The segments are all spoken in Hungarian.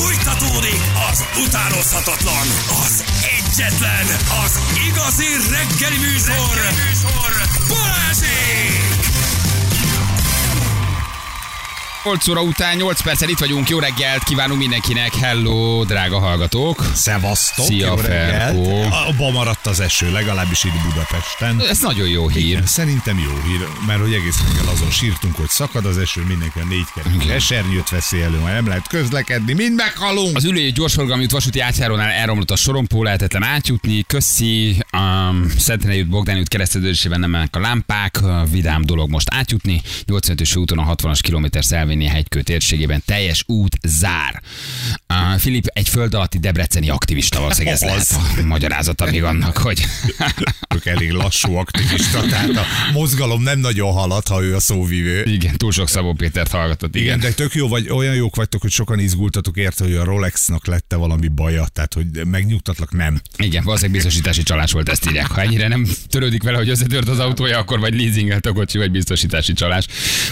Fújtatódik az utánozhatatlan, az egyetlen, az igazi reggeli műsor, reggeli műsor. Balázsék! 8 óra után 8 perccel itt vagyunk, jó reggelt kívánunk mindenkinek, hello, drága hallgatók. Szevasztok, Szia, jó. Ferkó. Abba maradt az eső, legalábbis itt Budapesten. Ez nagyon jó hír. Szerintem jó hír, mert hogy egész reggel azon sírtunk, hogy szakad az eső, mindenki a négy kerék esernyőt veszi elő, majd nem lehet közlekedni, mind meghalunk. Az ülői gyorsforgalmi út vasúti átjárónál elromlott a sorompó, lehetetlen átjutni. Köszi, um, Szentendrei út, Bogdáni út kereszteződésében nem mennek a lámpák. Vidám dolog most átjutni. 85-ös úton a 60-as kilométer szelvény hegykő térségében teljes út zár. Uh, Filip egy föld alatti debreceni aktivista, valószínűleg ez lehet a magyarázata még annak, hogy Ők elég lassú aktivista, tehát a mozgalom nem nagyon halad, ha ő a szóvivő. igen, túl sok Szabó Pétert hallgatott, igen. Igen, de tök jó vagy, olyan jók vagytok, hogy sokan izgultatok érte, hogy a Rolexnak lette valami baja, tehát hogy megnyugtatlak, nem. Igen, valószínűleg biztosítási csalás volt, ezt írják. Ha ennyire nem törődik vele, hogy összetört az autója, akkor vagy leasingelt a kocsi, vagy biztosítási csalás.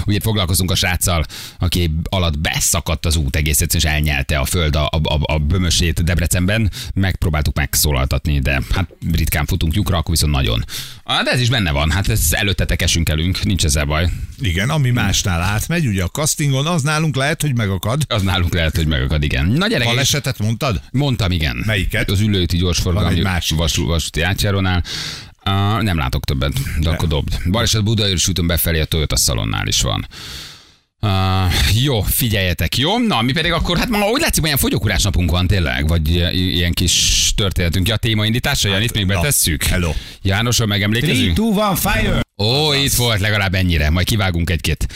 Ugye foglalkozunk a sráccal, aki alatt beszakadt az út egész egyszerűen, és elnyelte a föld a, a, a bömösét Debrecenben. Megpróbáltuk megszólaltatni, de hát ritkán futunk lyukra, akkor viszont nagyon. De ez is benne van, hát ez előttetek esünk elünk, nincs ezzel baj. Igen, ami másnál átmegy, ugye a castingon, az nálunk lehet, hogy megakad. Az nálunk lehet, hogy megakad, igen. Na gyerek, Balesetet mondtad? mondtam, igen. Melyiket? Az ülőti gyorsforgalmi vas, vasúti átjárónál. Uh, nem látok többet, de akkor dobd. Baleset Budaörsi úton befelé a Toyota szalonnál is van. Uh, jó, figyeljetek, jó? Na, mi pedig akkor, hát ma úgy látszik, hogy ilyen fogyókúrás napunk van tényleg, vagy ilyen kis történetünk. Ja, a témaindításra, Janit még betesszük? hello. Jánosra megemlékezünk? two, one, fire! Ó, itt volt legalább ennyire. Majd kivágunk egy-két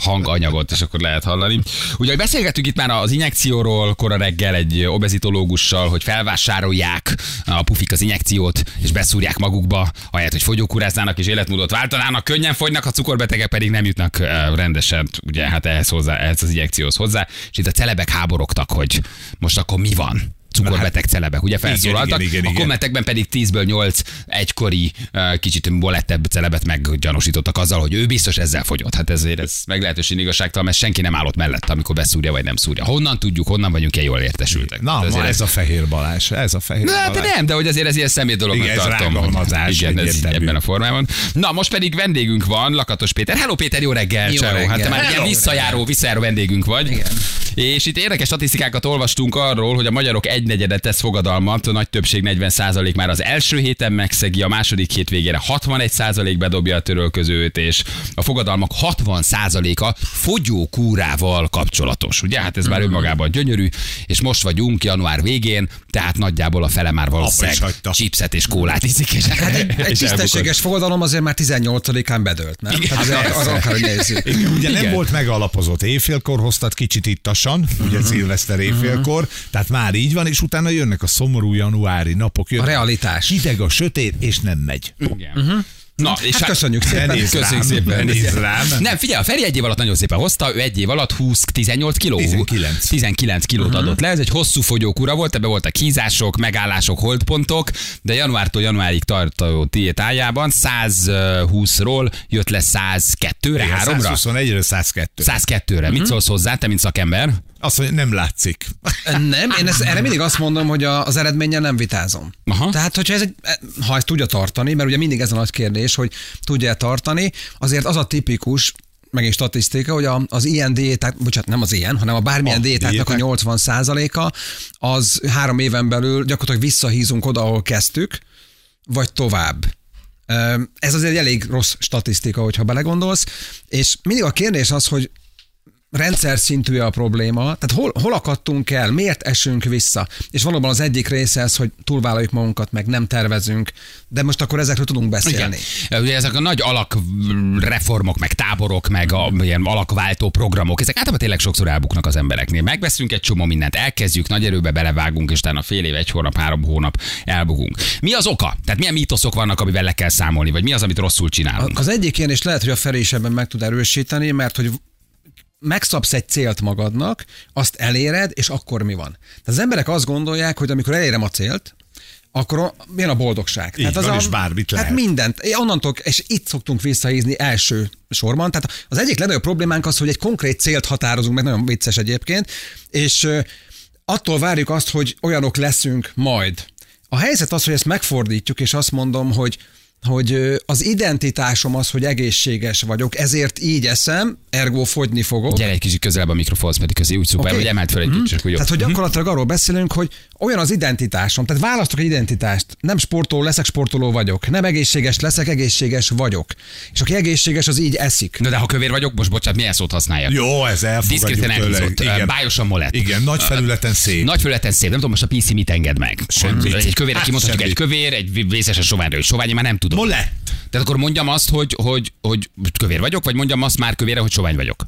hanganyagot, és akkor lehet hallani. Ugye beszélgettünk itt már az injekcióról, kora reggel egy obezitológussal, hogy felvásárolják a pufik az injekciót, és beszúrják magukba, ahelyett, hogy fogyókúráznának és életmódot váltanának, könnyen fogynak, a cukorbetegek pedig nem jutnak rendesen, ugye hát ehhez, hozzá, ehhez az injekcióhoz hozzá, és itt a celebek háborogtak, hogy most akkor mi van? Cukorbeteg celebek, ugye felszólaltak. igen, igen, a igen. kommentekben pedig 10-ből 8 egykori, kicsit bolettebb celebet meggyanúsítottak azzal, hogy ő biztos ezzel fogyott. Hát ezért ez meglehetősen igazságtalan, mert senki nem állott mellette, amikor beszúrja vagy nem szúrja. Honnan tudjuk, honnan vagyunk ilyen jól értesültek? Na, Hát ma azért ez a fehér balás, ez a fehér Na, balás. de nem, de hogy azért ez ilyen személy dolognak Igen, ez tartom. hogy- Igen, ez ebben a formában. Na, most pedig vendégünk van, Lakatos Péter. Hello Péter, jó reggel. Jó Ciao. Hát reggel. te már ilyen Hello. visszajáró, visszajáró vendégünk vagy. Igen. És itt érdekes statisztikákat olvastunk arról, hogy a magyarok egynegyede tesz fogadalmat, a nagy többség 40% már az első héten megszegi, a második hét végére 61% bedobja a törölközőt, és a fogadalmak 60%-a fogyókúrával kapcsolatos. Ugye, hát ez már önmagában gyönyörű, és most vagyunk január végén, tehát nagyjából a fele már valószínűleg chipset és kólát iszik, és, Hát egy, egy és tisztességes fogadalom azért már 18-án bedölt, nem? Igen. Azért az akár, hogy nézzük. Igen, ugye nem Igen. volt megalapozott éjfélkor, hoztad kicsit ittasan, ugye szilveszter éjfélkor, tehát már így van, és utána jönnek a szomorú januári napok. Jön A realitás. Hideg a sötét, és nem megy. Igen. Na, és Hát köszönjük szépen. Nézz Köszönjük rám, szépen. nézz rám. Nem, figyelj, a Feri egy év alatt nagyon szépen hozta, ő egy év alatt 20, 18 kiló. 19. 19 kilót adott le, ez egy hosszú fogyókúra volt, ebbe voltak hízások, megállások, holdpontok, de januártól januárig tartó diétájában 120-ról jött le 102-re, 3-ra. 121-ről 102. 102-re. Mit szólsz hozzá, te mint szakember? Azt mondja, nem látszik. Nem, én ezt, erre mindig azt mondom, hogy a, az eredménnyel nem vitázom. Aha. Tehát, hogyha ez egy, ha ezt tudja tartani, mert ugye mindig ez a nagy kérdés, hogy tudja tartani, azért az a tipikus, megint statisztika, hogy az ilyen diéták, bocsánat, nem az ilyen, hanem a bármilyen A diétáknak diéták. a 80 a az három éven belül gyakorlatilag visszahízunk oda, ahol kezdtük, vagy tovább. Ez azért egy elég rossz statisztika, hogyha belegondolsz, és mindig a kérdés az, hogy rendszer szintű a probléma, tehát hol, hol akadtunk el, miért esünk vissza, és valóban az egyik része ez, hogy túlvállaljuk magunkat, meg nem tervezünk, de most akkor ezekről tudunk beszélni. Igen. Ugye ezek a nagy alakreformok, meg táborok, meg a, ilyen alakváltó programok, ezek általában tényleg sokszor elbuknak az embereknél. Megveszünk egy csomó mindent, elkezdjük, nagy erőbe belevágunk, és utána fél év, egy hónap, három hónap elbukunk. Mi az oka? Tehát milyen mítoszok vannak, amivel le kell számolni, vagy mi az, amit rosszul csinálunk? Az egyik ilyen, és lehet, hogy a Feri is ebben meg tud erősíteni, mert hogy megszabsz egy célt magadnak, azt eléred, és akkor mi van? Tehát az emberek azt gondolják, hogy amikor elérem a célt, akkor milyen a boldogság. Így van, az a, és bármit hát lehet. mindent. É, Onnantól, és itt szoktunk visszahízni első sorban. Tehát az egyik legnagyobb problémánk az, hogy egy konkrét célt határozunk meg, nagyon vicces egyébként, és attól várjuk azt, hogy olyanok leszünk majd. A helyzet az, hogy ezt megfordítjuk, és azt mondom, hogy hogy az identitásom az, hogy egészséges vagyok, ezért így eszem, ergo fogyni fogok. Gyere egy kicsit közelebb a mikrofonhoz, pedig közé úgy szuper, Oké. hogy emelt fel egy kicsit, úgy jó. Tehát, hogy gyakorlatilag arról beszélünk, hogy olyan az identitásom, tehát választok egy identitást. Nem sportoló leszek, sportoló vagyok. Nem egészséges leszek, egészséges vagyok. És aki egészséges, az így eszik. Na de ha kövér vagyok, most bocsánat, milyen szót használjak? Jó, ez elfogadjuk elhúzott, Igen. bájosan molett. Igen, nagy felületen szép. Nagy felületen szép, nem tudom, most a PC mit enged meg. Semmit. Egy kövér, Hát kimondhatjuk egy kövér, egy vészesen soványra, hogy sovány, már nem tudom. Molett. Tehát akkor mondjam azt, hogy, hogy, hogy kövér vagyok, vagy mondjam azt már kövére, hogy sovány vagyok.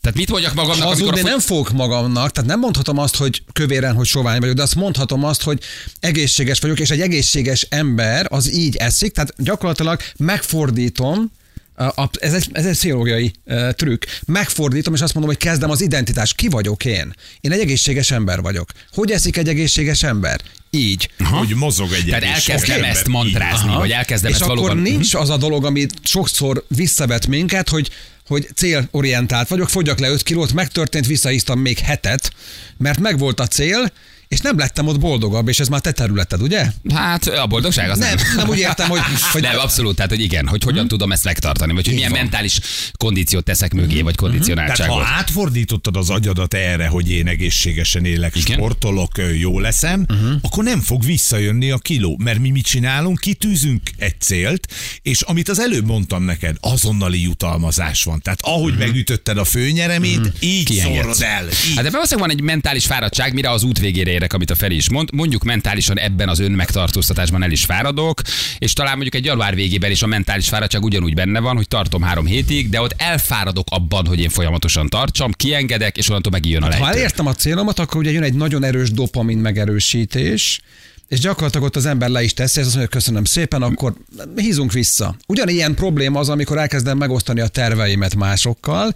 Tehát mit mondjak magamnak, amikor Hazudni a fogy... nem fogok magamnak, tehát nem mondhatom azt, hogy kövéren, hogy sovány vagyok, de azt mondhatom azt, hogy egészséges vagyok, és egy egészséges ember az így eszik, tehát gyakorlatilag megfordítom, a, ez, egy, ez egy pszichológiai trükk. Megfordítom, és azt mondom, hogy kezdem az identitás. Ki vagyok én? Én egy egészséges ember vagyok. Hogy eszik egy egészséges ember? Így. Hogy mozog egy Tehát elkezdem sok ezt mantrázni, Aha. vagy elkezdem és ezt akkor valóban... nincs az a dolog, ami sokszor visszavet minket, hogy hogy célorientált vagyok, fogyjak le 5 kilót, megtörtént, visszaíztam még hetet, mert megvolt a cél, és nem lettem ott boldogabb, és ez már te területed, ugye? Hát a boldogság az Nem, nem úgy értem, hogy, hogy nem, abszolút, tehát hogy igen, hogy hogyan tudom ezt megtartani, vagy hogy milyen van. mentális kondíciót teszek mögé, vagy Tehát ha kondicionáltságot. átfordítottad az agyadat erre, hogy én egészségesen élek, Igen. sportolok, jó leszem, uh-huh. akkor nem fog visszajönni a kiló. Mert mi mit csinálunk? Kitűzünk egy célt, és amit az előbb mondtam neked, azonnali jutalmazás van. Tehát ahogy uh-huh. megütötted a főnyeremét, uh-huh. így Kiengedsz. szorod el. Így. Hát ebben valószínűleg van egy mentális fáradtság, mire az út végére érek, amit a Feri is mond. Mondjuk mentálisan ebben az önmegtartóztatásban el is fáradok, és talán mondjuk egy január végében is a mentális fáradtság ugyanúgy benne van, hogy tartom három hétig, de ott elfáradok abban, hogy én folyamatosan tartsam, kiengedek, és onnantól megijön a ha lejtő. elértem a célomat, akkor ugye jön egy nagyon erős dopamin megerősítés, és gyakorlatilag ott az ember le is teszi, ez azt mondja, köszönöm szépen, akkor hízunk vissza. Ugyanilyen probléma az, amikor elkezdem megosztani a terveimet másokkal,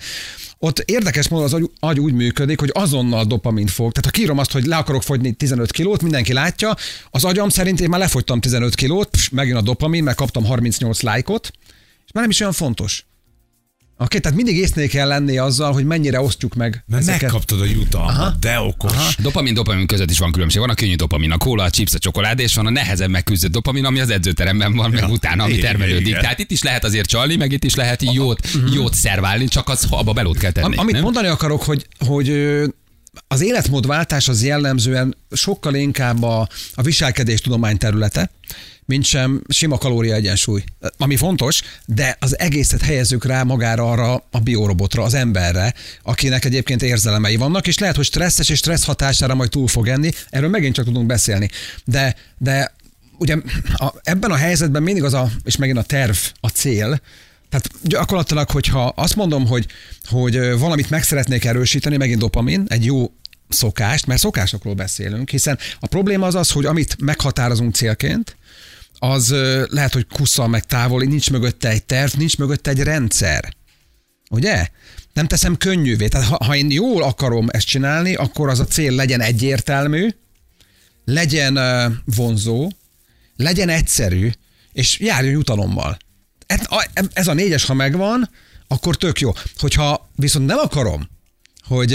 ott érdekes módon az agy, agy úgy működik, hogy azonnal dopamin fog. Tehát ha kírom azt, hogy le akarok fogyni 15 kilót, mindenki látja, az agyam szerint én már lefogytam 15 kilót, pss, megjön a dopamin, mert kaptam 38 lájkot, és már nem is olyan fontos. Oké, tehát mindig észnél kell lenni azzal, hogy mennyire osztjuk meg Mert ezeket. megkaptad a jutalmat, Aha. de okos. Aha. Dopamin, dopamin között is van különbség. Van a könnyű dopamin, a kóla, a chips, a csokoládé, és van a nehezen megküzdött dopamin, ami az edzőteremben van, meg Ja, utána, ami termelődik. igen. Tehát itt is lehet azért csalni, meg itt is lehet jót, jót szerválni, csak az abba belót kell tenni. Am- amit nem? mondani akarok, hogy, hogy az életmódváltás az jellemzően sokkal inkább a, a viselkedés tudomány területe, mint sem sima kalória egyensúly. Ami fontos, de az egészet helyezzük rá magára arra a biorobotra, az emberre, akinek egyébként érzelemei vannak, és lehet, hogy stresszes és stressz hatására majd túl fog enni, erről megint csak tudunk beszélni. De, de ugye a, ebben a helyzetben mindig az a, és megint a terv, a cél, tehát gyakorlatilag, hogyha azt mondom, hogy, hogy valamit meg szeretnék erősíteni, megint dopamin, egy jó szokást, mert szokásokról beszélünk, hiszen a probléma az az, hogy amit meghatározunk célként, az lehet, hogy kusszal meg távol, nincs mögötte egy terv, nincs mögötte egy rendszer. Ugye? Nem teszem könnyűvé. Tehát ha, ha én jól akarom ezt csinálni, akkor az a cél legyen egyértelmű, legyen vonzó, legyen egyszerű, és járjon jutalommal. Ez a, ez a négyes, ha megvan, akkor tök jó. Hogyha viszont nem akarom, hogy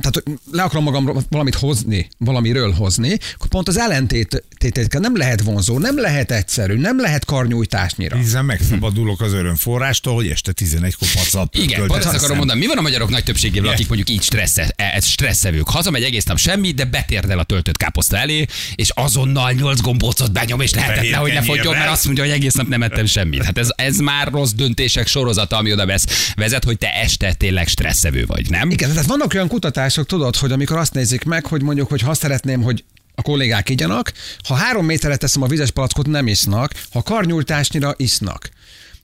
tehát le akarom magam valamit hozni, valamiről hozni, akkor pont az ellentét tétét kell. nem lehet vonzó, nem lehet egyszerű, nem lehet karnyújtásnyira. Hiszen megszabadulok az örömforrástól, hogy este 11-kor pacat Igen, pont ezt akarom mondani. Mi van a magyarok nagy többségével, Igen. akik mondjuk így stressze, e- stresszevők? Hazamegy egész nap semmi, de betérdel a töltött káposzta elé, és azonnal nyolc gombócot benyom, és lehetetlen, hogy ne fogjon, mert azt mondja, hogy egész nap nem ettem semmit. Hát ez, ez már rossz döntések sorozata, ami oda vesz, vezet, hogy te este tényleg stresszevő vagy, nem? Igen, tehát vannak olyan kutatások, tudod, hogy amikor azt nézik meg, hogy mondjuk, hogy ha szeretném, hogy a kollégák igyanak, ha három méterre teszem a vizes palackot, nem isznak, ha karnyújtásnyira isznak.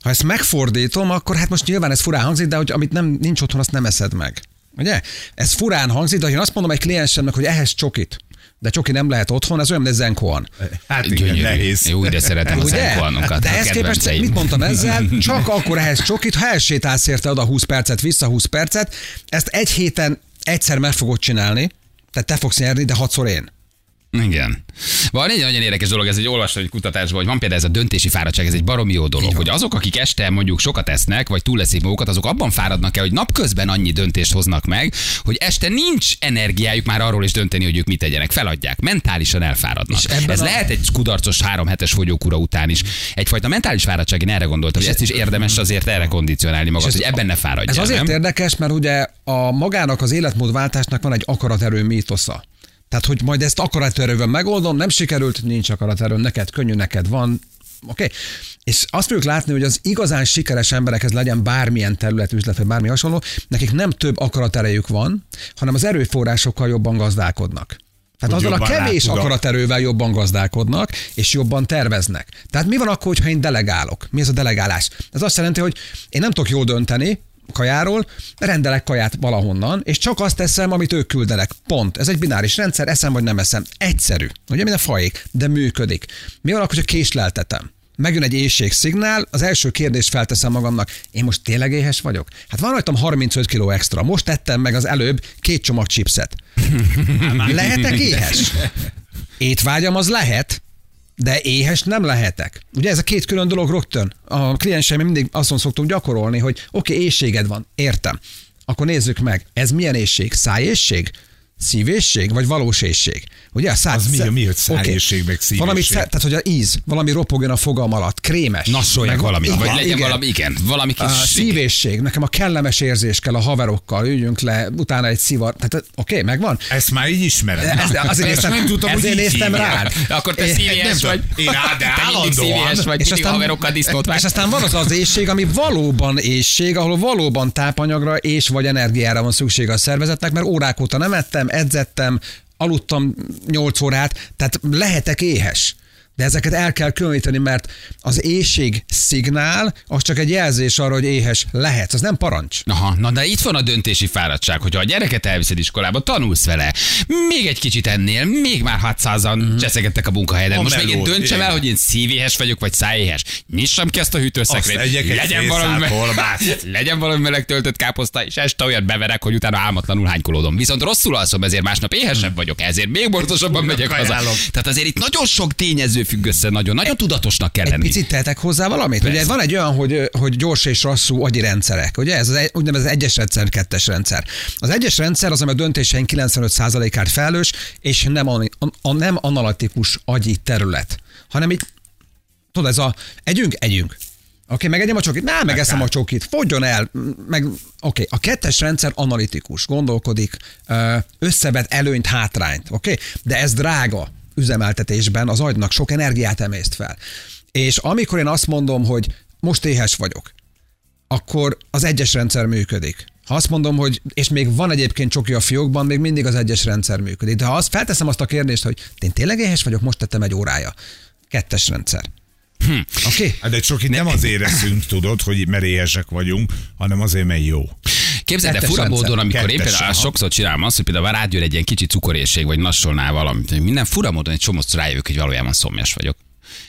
Ha ezt megfordítom, akkor hát most nyilván ez furán hangzik, de hogy amit nem, nincs otthon, azt nem eszed meg. Ugye? Ez furán hangzik, de ha én azt mondom egy kliensemnek, hogy ehhez csokit, de csoki nem lehet otthon, ez olyan, mint egy zenkoan. Hát igen, Gyönyörű. nehéz. Jó, de szeretem a Ugye? zenkoanokat. De a ehhez képest mit mondtam ezzel? Csak akkor ehhez csokit, ha elsétálsz érte oda 20 percet, vissza 20 percet, ezt egy héten egyszer meg fogod csinálni, tehát te fogsz nyerni, de hatszor én. Igen. Van egy nagyon érdekes dolog, ez egy olvasó egy kutatásban, hogy van például ez a döntési fáradtság, ez egy baromi jó dolog, hogy azok, akik este mondjuk sokat esznek, vagy túleszik magukat, azok abban fáradnak el, hogy napközben annyi döntést hoznak meg, hogy este nincs energiájuk már arról is dönteni, hogy ők mit tegyenek. Feladják, mentálisan elfáradnak. És Ez a- lehet egy kudarcos három hetes fogyókúra után is. Egyfajta mentális fáradtság, én erre gondoltam, hogy ezt is érdemes azért erre kondicionálni magad, hogy ebben ne fáradjál. Ez azért nem? érdekes, mert ugye a magának az életmódváltásnak van egy akaraterő mítosza. Tehát, hogy majd ezt akaraterővel megoldom, nem sikerült, nincs akaraterőm, neked könnyű, neked van, Oké? Okay? És azt fogjuk látni, hogy az igazán sikeres emberekhez legyen bármilyen terület, üzlet, vagy bármi hasonló, nekik nem több akaraterejük van, hanem az erőforrásokkal jobban gazdálkodnak. Tehát Hogy azzal a kevés rá akaraterővel jobban gazdálkodnak, és jobban terveznek. Tehát mi van akkor, hogyha én delegálok? Mi ez a delegálás? Ez azt jelenti, hogy én nem tudok jól dönteni, kajáról, rendelek kaját valahonnan, és csak azt teszem, amit ők küldenek. Pont. Ez egy bináris rendszer, eszem vagy nem eszem. Egyszerű. Ugye minden fajék, de működik. Mi van akkor, hogyha késleltetem? Megjön egy éjségszignál, az első kérdést felteszem magamnak, én most tényleg éhes vagyok? Hát van rajtam 35 kg extra, most tettem meg az előbb két csomag chipset. Lehetek éhes? Étvágyam az lehet, de éhes nem lehetek. Ugye ez a két külön dolog rögtön. A klienseim mindig azon szoktunk gyakorolni, hogy oké, okay, éjséged van, értem. Akkor nézzük meg, ez milyen éjség? Szájészség? Szívészség? Vagy valós éjség? Ugye a száj, Az mi- mi, hogy szájészség, meg szívészség? Valami, tehát hogy a íz, valami ropogjon a fogam alatt, krémes. Nassoljak valamit, vagy legyen igen. valami, igen, valami kis... A szívészség, nekem a kellemes érzés kell a haverokkal, üljünk le, utána egy szivar, tehát oké, okay, megvan. Ezt már így ismered. Ez, azért néztem, nem tudtam, hogy ezért így néztem rád. Akkor te szívélyes nem vagy. Én rá, de állandóan. vagy, És aztán- haverokkal disznót És aztán van az az éjség, ami valóban éjség, ahol valóban tápanyagra és vagy energiára van szüksége a szervezetnek, mert órák óta nem ettem, edzettem, aludtam 8 órát, tehát lehetek éhes. De ezeket el kell különíteni, mert az éjség szignál, az csak egy jelzés arra, hogy éhes lehetsz. Az nem parancs. Aha, na de itt van a döntési fáradtság, hogyha a gyereket elviszed iskolába, tanulsz vele. Még egy kicsit ennél, még már 600-an mm. cseszegettek a munkahelyeden. A Most még én döntsem el, hogy én szívéhes vagyok, vagy szájéhes. Nyissam ki ezt a hűtőszekrényt. Legyen valami, me- legyen valami meleg töltött káposzta, és este olyat beverek, hogy utána álmatlanul hánykolódom. Viszont rosszul alszom, ezért másnap éhesebb vagyok, ezért még borzosabban megyek haza. Tehát azért itt nagyon sok tényező függ össze, nagyon, nagyon tudatosnak kell Egy lenni. picit tehetek hozzá valamit? Ugye van egy olyan, hogy, hogy gyors és rasszú agyi rendszerek. Ugye ez az egy- úgynevezett egyes rendszer, kettes rendszer. Az egyes rendszer az, ami a döntéseink 95%-át felelős, és nem, a, a, nem analitikus agyi terület, hanem itt, tudod, ez a együnk, együnk. Oké, okay, megegyem a csokit? Nem, megeszem a csokit. Fogjon el. Meg, oké, okay. a kettes rendszer analitikus, gondolkodik, összevet előnyt, hátrányt. Oké, okay? de ez drága üzemeltetésben az agynak sok energiát emészt fel. És amikor én azt mondom, hogy most éhes vagyok, akkor az egyes rendszer működik. Ha azt mondom, hogy, és még van egyébként csoki a fiókban, még mindig az egyes rendszer működik. De ha azt felteszem azt a kérdést, hogy én tényleg éhes vagyok, most tettem egy órája. Kettes rendszer. Hm. Oké? Okay? Hát de csak itt nem azért eszünk, tudod, hogy mert éhesek vagyunk, hanem azért, mert jó. Képzeld, Kettes fura módon, amikor én Kettes, például aha. sokszor csinálom azt, hogy például rájön egy ilyen kicsi cukorérség, vagy nassolnál valamit, minden fura módon egy csomószor rájövök, hogy valójában szomjas vagyok.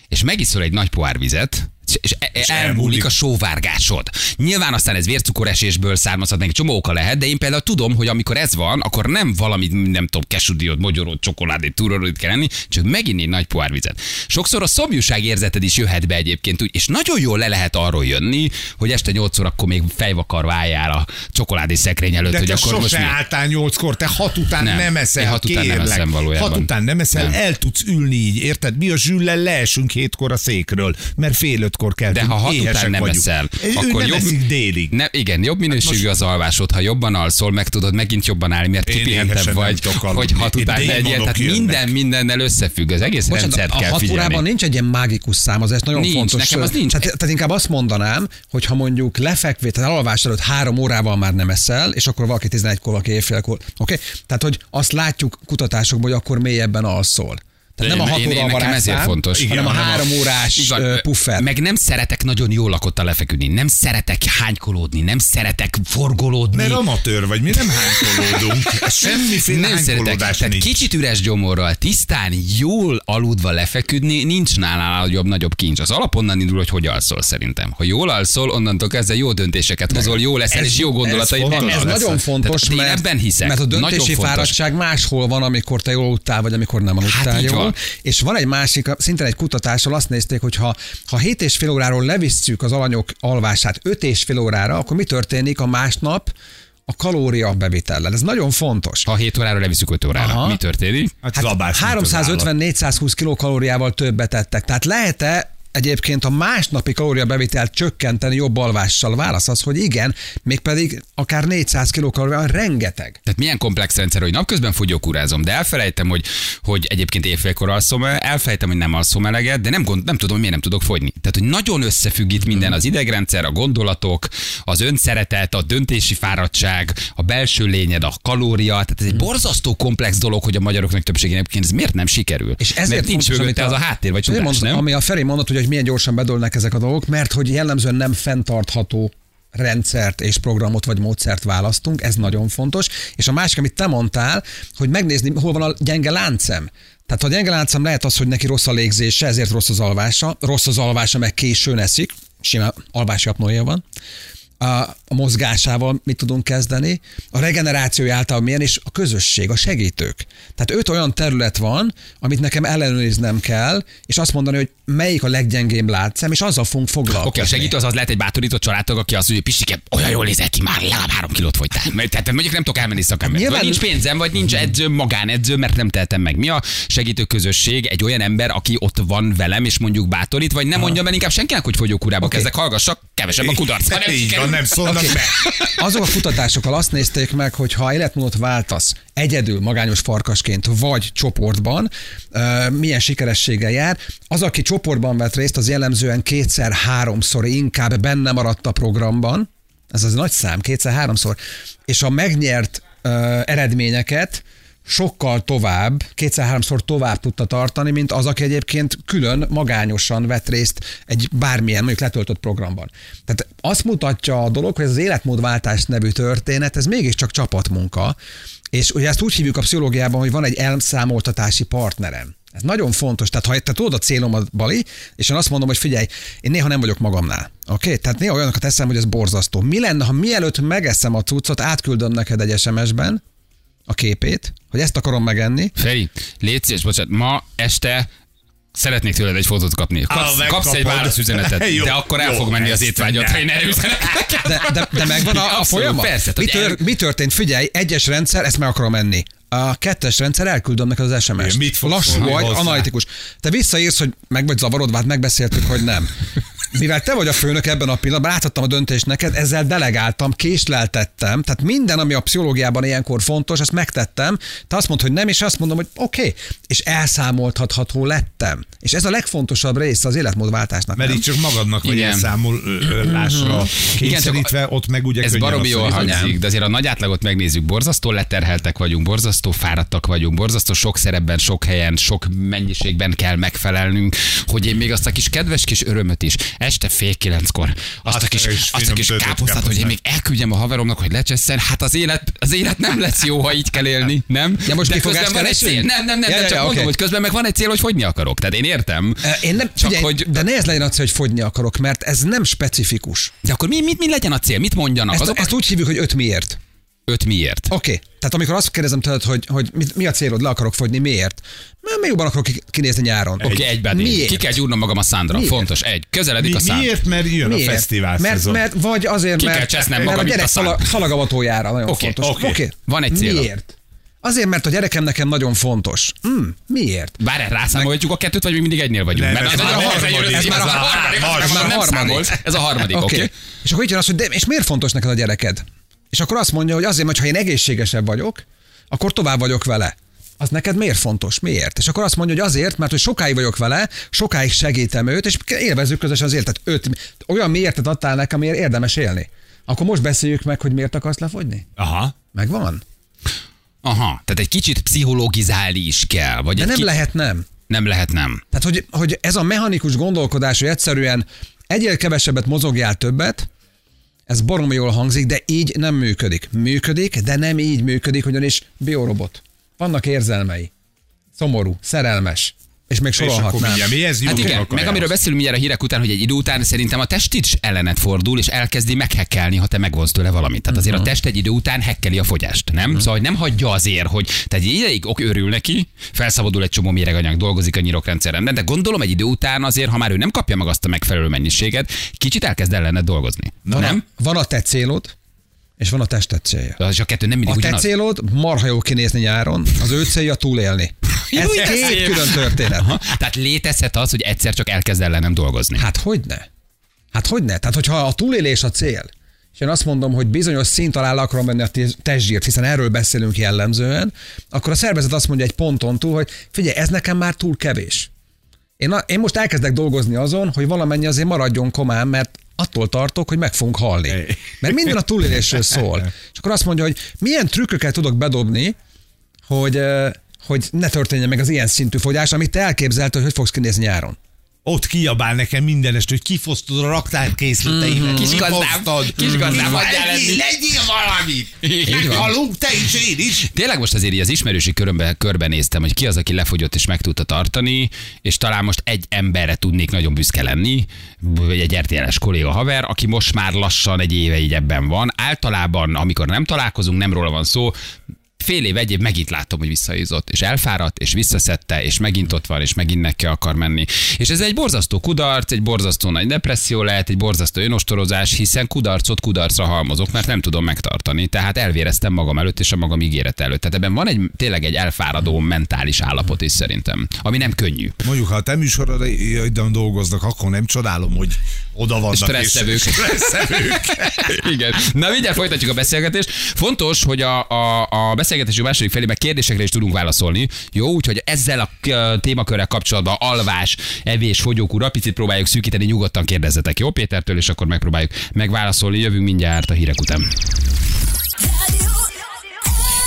És megiszol egy nagy pohár vizet, és- és, e- elmúlik a sóvárgásod. Nyilván aztán ez vércukoresésből származhat, neki csomó oka lehet, de én például tudom, hogy amikor ez van, akkor nem valamit, nem tudom, kesudiót, mogyorót, csokoládét, túrorót kell enni, csak meginni egy nagy pohár vizet. Sokszor a szomjúság érzeted is jöhet be egyébként, úgy, és nagyon jól le lehet arról jönni, hogy este 8 órakor még fejvakar váljál a csokoládé szekrény előtt, De hogy akkor most sose mi? álltál nyolckor, te hat után Nem. nem, eszel, hat után nem kérlek. eszem valójában. Hat után nem eszel, Nem. el tudsz ülni így, érted? Mi a zsüllel leesünk hétkor a székről, mert fél ötkor kell. De ha hat után nem eszel, ő akkor nem jobb, eszik délig. Ne, igen, jobb minőségű az alvásod, ha jobban alszol, meg tudod megint jobban állni, mert kipihentebb vagy, hogy hat után legyél. Tehát minden mindennel összefügg, az egész Bocsánat, rendszert a kell hat figyelni. órában nincs egy ilyen mágikus szám, az ez nagyon Nincs, fontos. nekem az nincs. Tehát, tehát inkább azt mondanám, hogy ha mondjuk lefekvét, tehát alvás előtt három órával már nem eszel, és akkor valaki 11-kor, valaki éjfélkor. Oké? Okay? Tehát, hogy azt látjuk kutatásokból, hogy akkor mélyebben alszol. Tehát nem a hat én- óra én- a nekem ezért fontos. hanem a Igen, hanem a- három órás ö, puffer. Meg nem szeretek nagyon jól lakottan lefeküdni, nem szeretek hánykolódni, nem szeretek forgolódni. Mert amatőr vagy, mi nem hánykolódunk. Semmiféle nem szeretek. Tehát nincs. kicsit üres gyomorral, tisztán, jól aludva lefeküdni, nincs nálál nagyobb, nagyobb kincs. Az alap onnan indul, hogy hogy alszol szerintem. Ha jól alszol, onnantól kezdve jó döntéseket hozol, jó leszel, Ez- és jó gondolataid ez fontos. Ez nagyon fontos, Tehát mert, ebben hiszek. mert a döntési fáradtság máshol van, amikor te jól aludtál, vagy amikor nem aludtál Hát jól. van. És van egy másik, szintén egy kutatással azt nézték, hogy ha, ha 7 és fél óráról levisszük az alanyok alvását 5 és fél órára, akkor mi történik a másnap a kalória bevitellel. Ez nagyon fontos. Ha 7 órára leviszük 5 órára, Aha. mi történik? Hát, hát zabás, mint az állat. 350-420 kilokalóriával többet tettek. Tehát lehet-e egyébként a másnapi kalóriabevitelt csökkenteni jobb alvással? Válasz az, hogy igen, mégpedig akár 400 kilokalóriával rengeteg. Tehát milyen komplex rendszer, hogy napközben fogyókúrázom, de elfelejtem, hogy, hogy egyébként évfélkor alszom, elfelejtem, hogy nem alszom eleget, de nem, gond, nem tudom, miért nem tudok fogyni. Tehát, hogy nagyon összefügg itt minden, az idegrendszer, a gondolatok, az önszeretet, a döntési fáradtság, a belső lényed, a kalória. Tehát ez egy borzasztó komplex dolog, hogy a magyaroknak többségének egyébként ez miért nem sikerül. És ezért Mert nincs fontos, mögötte az a háttér, vagy tudás, mondtam, nem? Ami a Feri mondott, hogy, hogy milyen gyorsan bedőlnek ezek a dolgok, mert hogy jellemzően nem fenntartható rendszert és programot vagy módszert választunk, ez nagyon fontos. És a másik, amit te mondtál, hogy megnézni, hol van a gyenge láncem. Tehát ha gyenge láncem lehet az, hogy neki rossz a légzése, ezért rossz az alvása, rossz az alvása, meg későn eszik, simán alvási apnoéja van, a mozgásával mit tudunk kezdeni, a regenerációja által milyen, és a közösség, a segítők. Tehát öt olyan terület van, amit nekem ellenőriznem kell, és azt mondani, hogy melyik a leggyengébb látszem, és azzal fogunk foglalkozni. Oké, a segítő az, az lehet egy bátorított családtag, aki azt mondja, Pistike, olyan jól nézel ki, már legalább három kilót fogytál. Mert- Tehát mondjuk nem tudok elmenni szakember. Nyilván- Vagy nincs pénzem, vagy nincs edzőm, magánedző, mert nem tehetem meg. Mi a segítő közösség? Egy olyan ember, aki ott van velem, és mondjuk bátorít, vagy nem mondja el inkább senkinek, hogy fogyókúrába Oké. kezdek, hallgassak, kevesebb a kudarc. Így van, nem szólnak Oké. be. Azok a kutatásokkal azt nézték meg, hogy ha életmódot váltasz egyedül magányos farkasként vagy csoportban, milyen sikerességgel jár. Az, aki csoportban vett részt, az jellemzően kétszer-háromszor inkább benne maradt a programban. Ez az nagy szám, kétszer-háromszor. És a megnyert eredményeket sokkal tovább, kétszer-háromszor tovább tudta tartani, mint az, aki egyébként külön magányosan vett részt egy bármilyen, mondjuk letöltött programban. Tehát azt mutatja a dolog, hogy ez az életmódváltás nevű történet, ez mégiscsak csapatmunka, és ugye ezt úgy hívjuk a pszichológiában, hogy van egy elszámoltatási partnerem. Ez nagyon fontos. Tehát ha te tudod a célomat, Bali, és én azt mondom, hogy figyelj, én néha nem vagyok magamnál. Oké? Okay? Tehát néha olyanokat eszem, hogy ez borzasztó. Mi lenne, ha mielőtt megeszem a cuccot, átküldöm neked egy SMS-ben a képét, hogy ezt akarom megenni, Feri, légy szíves, bocsánat, ma este Szeretnék tőled egy fotót kapni. Kapsz, Á, kapsz egy válaszüzenetet, Jó, de akkor el jó, fog menni az étvágyat, ha én nem. erre üzenek. De, de, de megvan a, a folyamat? Persze, mi, el- tör, mi történt? Figyelj, egyes rendszer, ezt meg akarom enni. A kettes rendszer elküldöm neked az SMS-t. Mit Lassú vagy, hozzá? analitikus. Te visszaírsz, hogy meg vagy zavarodva, hát megbeszéltük, hogy nem. Mivel te vagy a főnök ebben a pillanatban, átadtam a döntést neked, ezzel delegáltam, késleltettem, tehát minden, ami a pszichológiában ilyenkor fontos, ezt megtettem. Te azt mondod, hogy nem, és azt mondom, hogy oké, okay. és elszámoltatható lettem. És ez a legfontosabb része az életmódváltásnak. Mert így csak magadnak vagy Igen. elszámolásra kényszerítve, ott meg ugye Ez baromi jól hangzik, de azért a nagy átlagot megnézzük, borzasztó leterheltek vagyunk, borzasztó fáradtak vagyunk, borzasztó sok szerepben, sok helyen, sok mennyiségben kell megfelelnünk, hogy én még azt a kis kedves kis örömöt is, este fél kilenckor, azt, Azt a kis, azt a kis káposztát, hogy én még elküldjem a haveromnak, hogy lecsesszen, hát az élet, az élet nem lesz jó, ha így kell élni, nem? Ja, most de közben van egy cél. Nem, nem, nem, Ja, nem csak ja, mondom, oké. hogy közben meg van egy cél, hogy fogyni akarok. Tehát én értem. Én nem, Csak figyelj, hogy- de ne ez legyen a cél, hogy fogyni akarok, mert ez nem specifikus. De akkor mi, mit, mi legyen a cél? Mit mondjanak? Ezt, Azok, ezt úgy hívjuk, hogy öt miért. Öt miért? Oké, okay. tehát amikor azt kérdezem tőled, hogy, hogy mi, mi a célod, le akarok fogyni, miért? Mert még jobban akarok ki- kinézni nyáron. Oké, okay, egyben. Miért? Ki kell gyúrnom magam a szándra. Miért? Fontos. Egy. Közeledik Mi, a szám. miért? Mert jön Miért? a fesztivál mert, szezon. mert, vagy azért, Ki kell mert, csesznem mert a magam, gyerek a szala, szalagavatójára nagyon Oké, fontos. oké. Oké. Van egy célom. Miért? Azért, mert a gyerekem nekem nagyon fontos. Hmm, miért? Bár rászámoljuk a kettőt, vagy még mindig egynél vagyunk? Nem, Mert ez már a harmadik, ez már a ez már a harmadik, ez már a harmadik. számolsz. Ez a harmadik, Oké. oké? És akkor itt jön az, hogy de, és miért fontos neked a gyereked? És akkor azt mondja, hogy azért, mert ha én egészségesebb vagyok, akkor tovább vagyok vele. Az neked miért fontos? Miért? És akkor azt mondja, hogy azért, mert hogy sokáig vagyok vele, sokáig segítem őt, és élvezzük közösen az életet. Öt, olyan miértet adtál nekem, amiért érdemes élni. Akkor most beszéljük meg, hogy miért akarsz lefogyni? Aha. Megvan? Aha, tehát egy kicsit pszichológizálni is kell. Vagy De nem ki... lehet nem. Nem lehet nem. Tehát, hogy, hogy ez a mechanikus gondolkodás, hogy egyszerűen egyél kevesebbet, mozogjál többet, ez baromi jól hangzik, de így nem működik. Működik, de nem így működik, ugyanis biorobot. Vannak érzelmei. Szomorú, szerelmes. És még sorolhatnám. mi ez? Hát Jó, igen, akkor meg amiről beszélünk mindjárt a hírek után, hogy egy idő után szerintem a test is ellenet fordul, és elkezdi meghekkelni, ha te megvonsz tőle valamit. Tehát azért a test egy idő után hekkeli a fogyást, nem? Szóval hogy nem hagyja azért, hogy tehát egy ideig ok örül neki, felszabadul egy csomó méreganyag, dolgozik a nyirokrendszeren, de gondolom egy idő után azért, ha már ő nem kapja meg azt a megfelelő mennyiséget, kicsit elkezd ellenet dolgozni. Na, nem? Van a te célod, és van a tested célja. És a kettő nem mindig A te ugyanaz. célod marha jó kinézni nyáron, az ő célja túlélni. Ez Jó, két szép. külön történet. Aha, Tehát létezhet az, hogy egyszer csak elkezd ellenem dolgozni. Hát hogy ne? Hát hogy ne? Tehát, hogyha a túlélés a cél, és én azt mondom, hogy bizonyos szint alá akarom menni a te- testzsírt, hiszen erről beszélünk jellemzően, akkor a szervezet azt mondja egy ponton túl, hogy figyelj, ez nekem már túl kevés. Én, a, én most elkezdek dolgozni azon, hogy valamennyi azért maradjon komán, mert attól tartok, hogy meg fogunk halni. Mert minden a túlélésről szól. És akkor azt mondja, hogy milyen trükköket tudok bedobni, hogy, hogy ne történjen meg az ilyen szintű fogyás, amit te elképzelted, hogy hogy fogsz kinézni nyáron. Ott kiabál nekem mindenest, hogy kifosztod a raktárkészleteimet. Kis gazdám, kifosztod. kis gazdám, Mi van? hagyjál enni. Legyél valamit. Meghalunk, te is, én is. Tényleg most azért így az ismerősi körömbe, körben néztem, hogy ki az, aki lefogyott és meg tudta tartani, és talán most egy emberre tudnék nagyon büszke lenni, vagy egy RTL-es kolléga haver, aki most már lassan egy éve így ebben van. Általában, amikor nem találkozunk, nem róla van szó, fél év, egy év megint látom, hogy visszaízott, és elfáradt, és visszaszedte, és megint ott van, és megint neki akar menni. És ez egy borzasztó kudarc, egy borzasztó nagy depresszió lehet, egy borzasztó önostorozás, hiszen kudarcot kudarcra halmozok, mert nem tudom megtartani. Tehát elvéreztem magam előtt és a magam ígéret előtt. Tehát ebben van egy tényleg egy elfáradó mentális állapot is szerintem, ami nem könnyű. Mondjuk, ha a te műsorodon dolgoznak, akkor nem csodálom, hogy oda vannak. és- Stresszevők. Stresszevők. Igen. Na mindjárt folytatjuk a beszélgetést. Fontos, hogy a, a, a beszélgetésünk második felében kérdésekre is tudunk válaszolni. Jó, úgyhogy ezzel a témakörrel kapcsolatban alvás, evés, fogyókúra, picit próbáljuk szűkíteni, nyugodtan kérdezzetek, jó Pétertől, és akkor megpróbáljuk megválaszolni. Jövünk mindjárt a hírek után.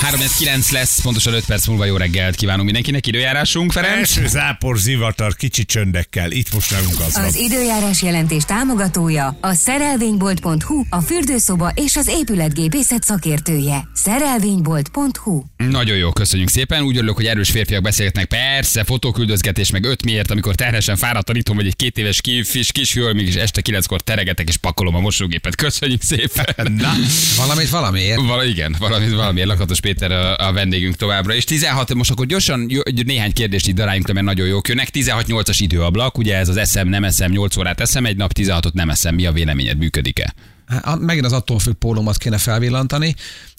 309 lesz, pontosan 5 perc múlva jó reggelt kívánunk mindenkinek. Időjárásunk, Ferenc? Első zápor, zivatar, kicsi csöndekkel. Itt most nálunk az van. Az időjárás jelentés támogatója a szerelvénybolt.hu, a fürdőszoba és az épületgépészet szakértője. Szerelvénybolt.hu Nagyon jó, köszönjük szépen. Úgy örülök, hogy erős férfiak beszélgetnek. Persze, fotóküldözgetés, meg öt miért, amikor terhesen fáradtan itthon vagy egy két éves kis, kisfiú, mégis este kilenckor teregetek és pakolom a mosógépet. Köszönjük szépen. Na, Valamit valamiért. Val- igen, valami, valamiért Lakatos Péter a, a vendégünk továbbra. És 16, most akkor gyorsan néhány kérdést így daráljunk mert nagyon jók jönnek. 16-8-as időablak, ugye ez az eszem, nem eszem, 8 órát eszem egy nap, 16-ot nem eszem. Mi a véleményed, működik-e? Hát, megint az attól függ pólomat kéne felvillantani.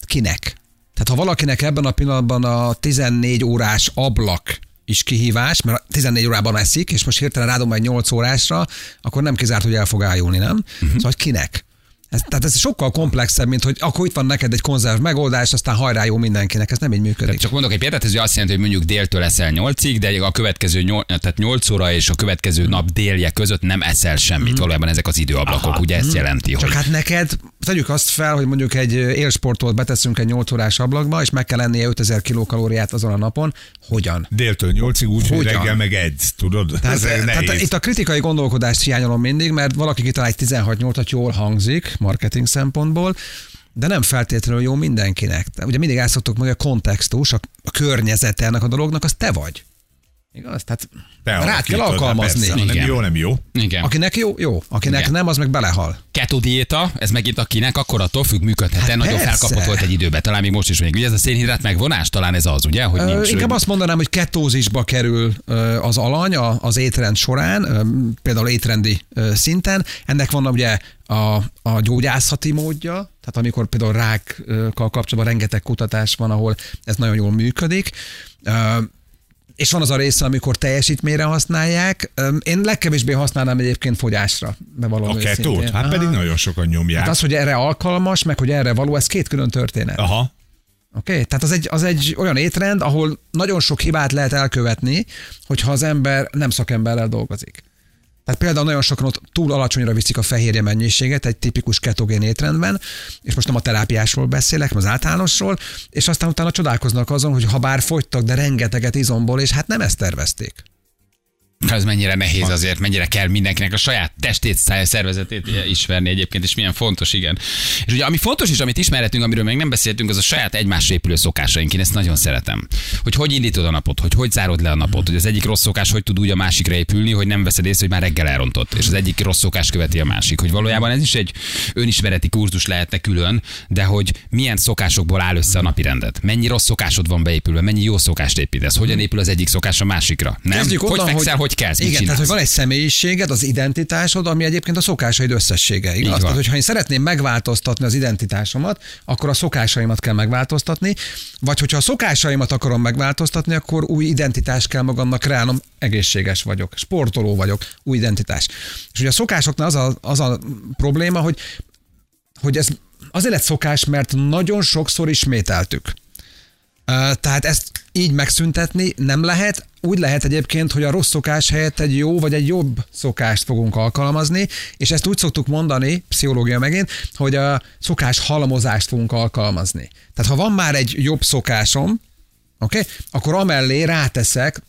Kinek? Tehát ha valakinek ebben a pillanatban a 14 órás ablak is kihívás, mert 14 órában eszik, és most hirtelen rádom egy 8 órásra, akkor nem kizárt, hogy el fog ájulni, nem? Uh-huh. Szóval hogy kinek? Ez, tehát ez sokkal komplexebb, mint hogy akkor itt van neked egy konzerv megoldás, aztán hajrá jó mindenkinek. Ez nem így működik. Csak mondok egy példát, ez azt jelenti, hogy mondjuk déltől eszel 8-ig, de a következő 8, tehát 8 óra és a következő nap délje között nem eszel semmit. Valójában ezek az időablakok, Aha. ugye ezt jelenti, Csak hogy... hát neked, tegyük azt fel, hogy mondjuk egy élsportot beteszünk egy 8 órás ablakba, és meg kell lennie 5000 kilokalóriát azon a napon. Hogyan? Déltől nyolcig úgy, hogy reggel meg edz, tudod? Tehát, tehát itt a kritikai gondolkodást hiányolom mindig, mert valaki kitalál egy 16-8-at, jól hangzik marketing szempontból, de nem feltétlenül jó mindenkinek. De Ugye mindig el szoktuk mondani, hogy a kontextus, a, a környezete ennek a dolognak, az te vagy. Igaz? Tehát Te rád kell alkalmazni. Persze, nem jó, nem jó. Igen. Akinek jó, jó. Akinek Igen. nem, az meg belehal. Keto diéta, ez megint akinek, akkor attól függ, működhet. Hát nagyon persze. felkapott volt egy időben, talán még most is még. Ugye ez a szénhidrát megvonás, talán ez az, ugye? Hogy Ö, nincs, Inkább azt mondanám, hogy ketózisba kerül az alany az étrend során, például étrendi szinten. Ennek van ugye a, a gyógyászati módja, tehát amikor például rákkal kapcsolatban rengeteg kutatás van, ahol ez nagyon jól működik. És van az a része, amikor teljesítményre használják. Én legkevésbé használnám egyébként fogyásra, bevallom A őszintén. ketót? Hát Aha. pedig nagyon sokan nyomják. Hát az, hogy erre alkalmas, meg hogy erre való, ez két külön történet. Aha. Oké? Okay? Tehát az egy, az egy olyan étrend, ahol nagyon sok hibát lehet elkövetni, hogyha az ember nem szakemberrel dolgozik. Tehát például nagyon sokan ott túl alacsonyra viszik a fehérje mennyiséget egy tipikus ketogén étrendben, és most nem a terápiásról beszélek, hanem az általánosról, és aztán utána csodálkoznak azon, hogy ha bár fogytak, de rengeteget izomból, és hát nem ezt tervezték. Ez mennyire nehéz azért, mennyire kell mindenkinek a saját testét, szervezetét ismerni egyébként, és milyen fontos, igen. És ugye ami fontos is, amit ismerhetünk, amiről még nem beszéltünk, az a saját egymásra épülő szokásaink. Én ezt nagyon szeretem. Hogy hogy indítod a napot, hogy hogy zárod le a napot, hogy az egyik rossz szokás hogy tud úgy a másikra épülni, hogy nem veszed észre, hogy már reggel elrontott, és az egyik rossz szokás követi a másik. Hogy valójában ez is egy önismereti kurzus lehetne külön, de hogy milyen szokásokból áll össze a napi rendet. Mennyi rossz szokásod van beépülve, mennyi jó szokást építesz, hogyan épül az egyik szokás a másikra. Nem? Kezdjük hogy onnan, fekszel, hogy, kezd, mit Igen, tehát csinálsz? hogy van egy személyiséged, az identitásod, ami egyébként a szokásaid összessége. Igaz? Tehát, hogyha én szeretném megváltoztatni az identitásomat, akkor a szokásaimat kell megváltoztatni, vagy hogyha a szokásaimat akarom megváltoztatni, akkor új identitást kell magamnak kreálnom. Egészséges vagyok, sportoló vagyok, új identitás. És ugye a szokásoknál az a, az a probléma, hogy, hogy ez azért lett szokás, mert nagyon sokszor ismételtük. Tehát ezt így megszüntetni nem lehet. Úgy lehet egyébként, hogy a rossz szokás helyett egy jó vagy egy jobb szokást fogunk alkalmazni, és ezt úgy szoktuk mondani, pszichológia megint, hogy a szokás halmozást fogunk alkalmazni. Tehát ha van már egy jobb szokásom, oké, okay, akkor amellé ráteszek,